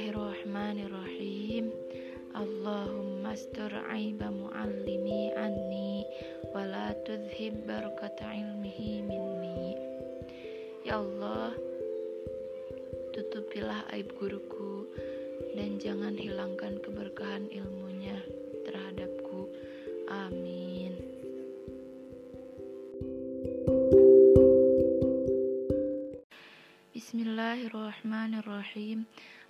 Bismillahirrahmanirrahim Allahumma astur aiba muallimi anni wa la tuzhib barakata ilmihi minni Ya Allah tutupilah aib guruku dan jangan hilangkan keberkahan ilmunya terhadapku amin Bismillahirrahmanirrahim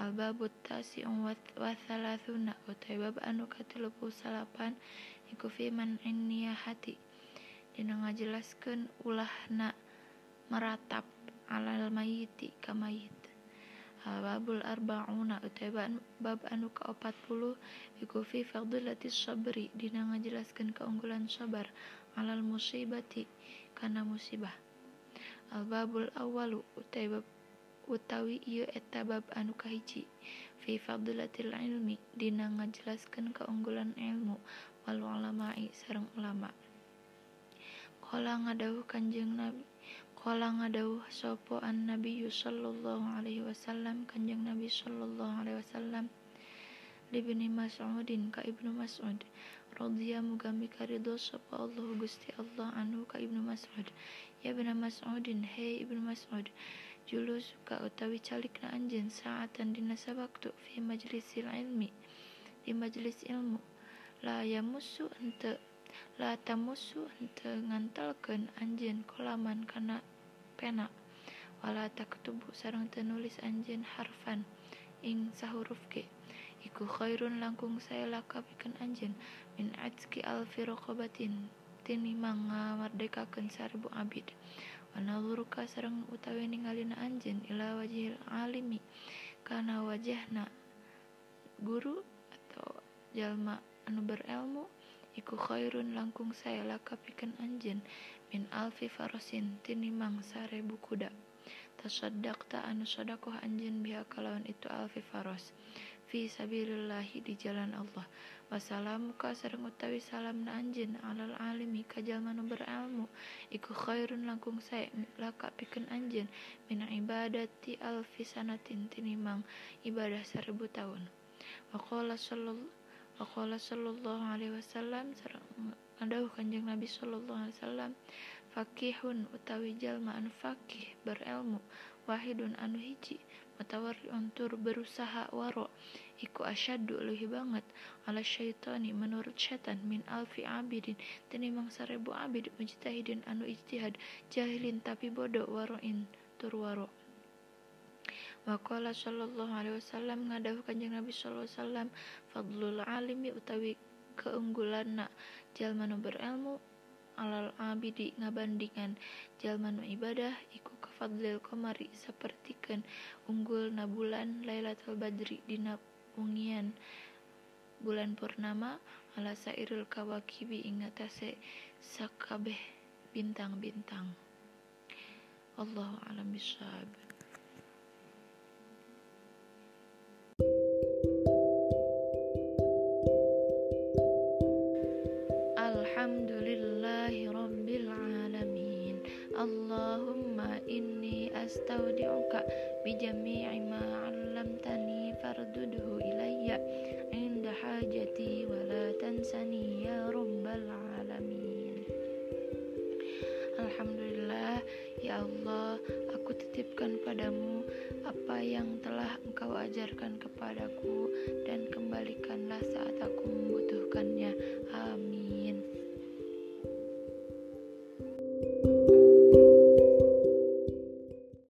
lah salapan hatidina ngajelaskan ulah na meratap alal mayiti kamaybularbabuka 40bridina ngajelaskan keunggulan sabar malal musibati karena musibah albabul awalu utabab utawi iyo e tabab anu kaici fifa Abdultillami dina nga jelaskan kaunggulan elmuwallama sareng ulama Koala nga dauh kanjeng nabi koala nga dauh sopoan nabi yu Shallallah Alaihi Wasallam Kanjeng nabi Shallallah Alaihi Wasallamlibi masdin kaibbnu maso Rodhi mugambi kari do so Allah gusti Allah anu kaibbnu masud ya na masodin he ibbnu mas. Julu suka utawi calik na anjen saatan dina sabaktu fi majlisil ilmi di majelis ilmu la yamusu ente la ta musu ente ngantalkan anjen kolaman kana pena wala ketubu sarang tenulis anjen harfan ing sahuruf ke iku khairun langkung saya lakapikeun anjen min atski al firokobatin tinimang ngamardekakan seribu abid karena luka serre utawei ngalin anjin Ilah wajihil alimi karena wajah na guru atau jalma anu berelmu iku Khoirun langkung saya la kapikan anjin min Alfi Farosin tinnimang sarebukda Tadakkta anshodakoh anjin biha kalauwan itu Alfi Faros. fi sabilillahi di jalan Allah Wassalamu ka sareng utawi salam na anjeun alal alimi ka jalma nu berilmu iku khairun langkung sae laka pikeun anjeun mina ibadati alfisanatin tinimang ibadah seribu tahun waqala sallallahu waqala sallallahu alaihi wasallam sareng ngadawuh kanjeng Nabi Sallallahu Alaihi Wasallam fakihun utawi jalmaan fakih berilmu wahidun anu hiji mutawariun tur berusaha waro iku asyaddu leuwih banget ala syaitani menurut setan min alfi abidin tinimang seribu abid mujtahidin anu ijtihad jahilin tapi bodoh waroin tur waro Wakola sallallahu alaihi wasallam ngadahu kanjeng Nabi sallallahu alaihi wasallam fadlul alimi utawi keunggulan nak jalmanu berilmu alal abidi ngabandingan jalman ibadah iku kafadlil komari sapertikeun unggul na bulan Lailatul Badri dina ungian bulan purnama ala sairul kawakibi ingatase sakabeh bintang-bintang Allahu alam bisawab astaudi'uka oh, jami'i ma 'allamtani fardudhu ilayya 'inda hajati wa la tansani ya rabbal alamin Alhamdulillah ya Allah aku titipkan padamu apa yang telah engkau ajarkan kepadaku dan kembalikanlah saat aku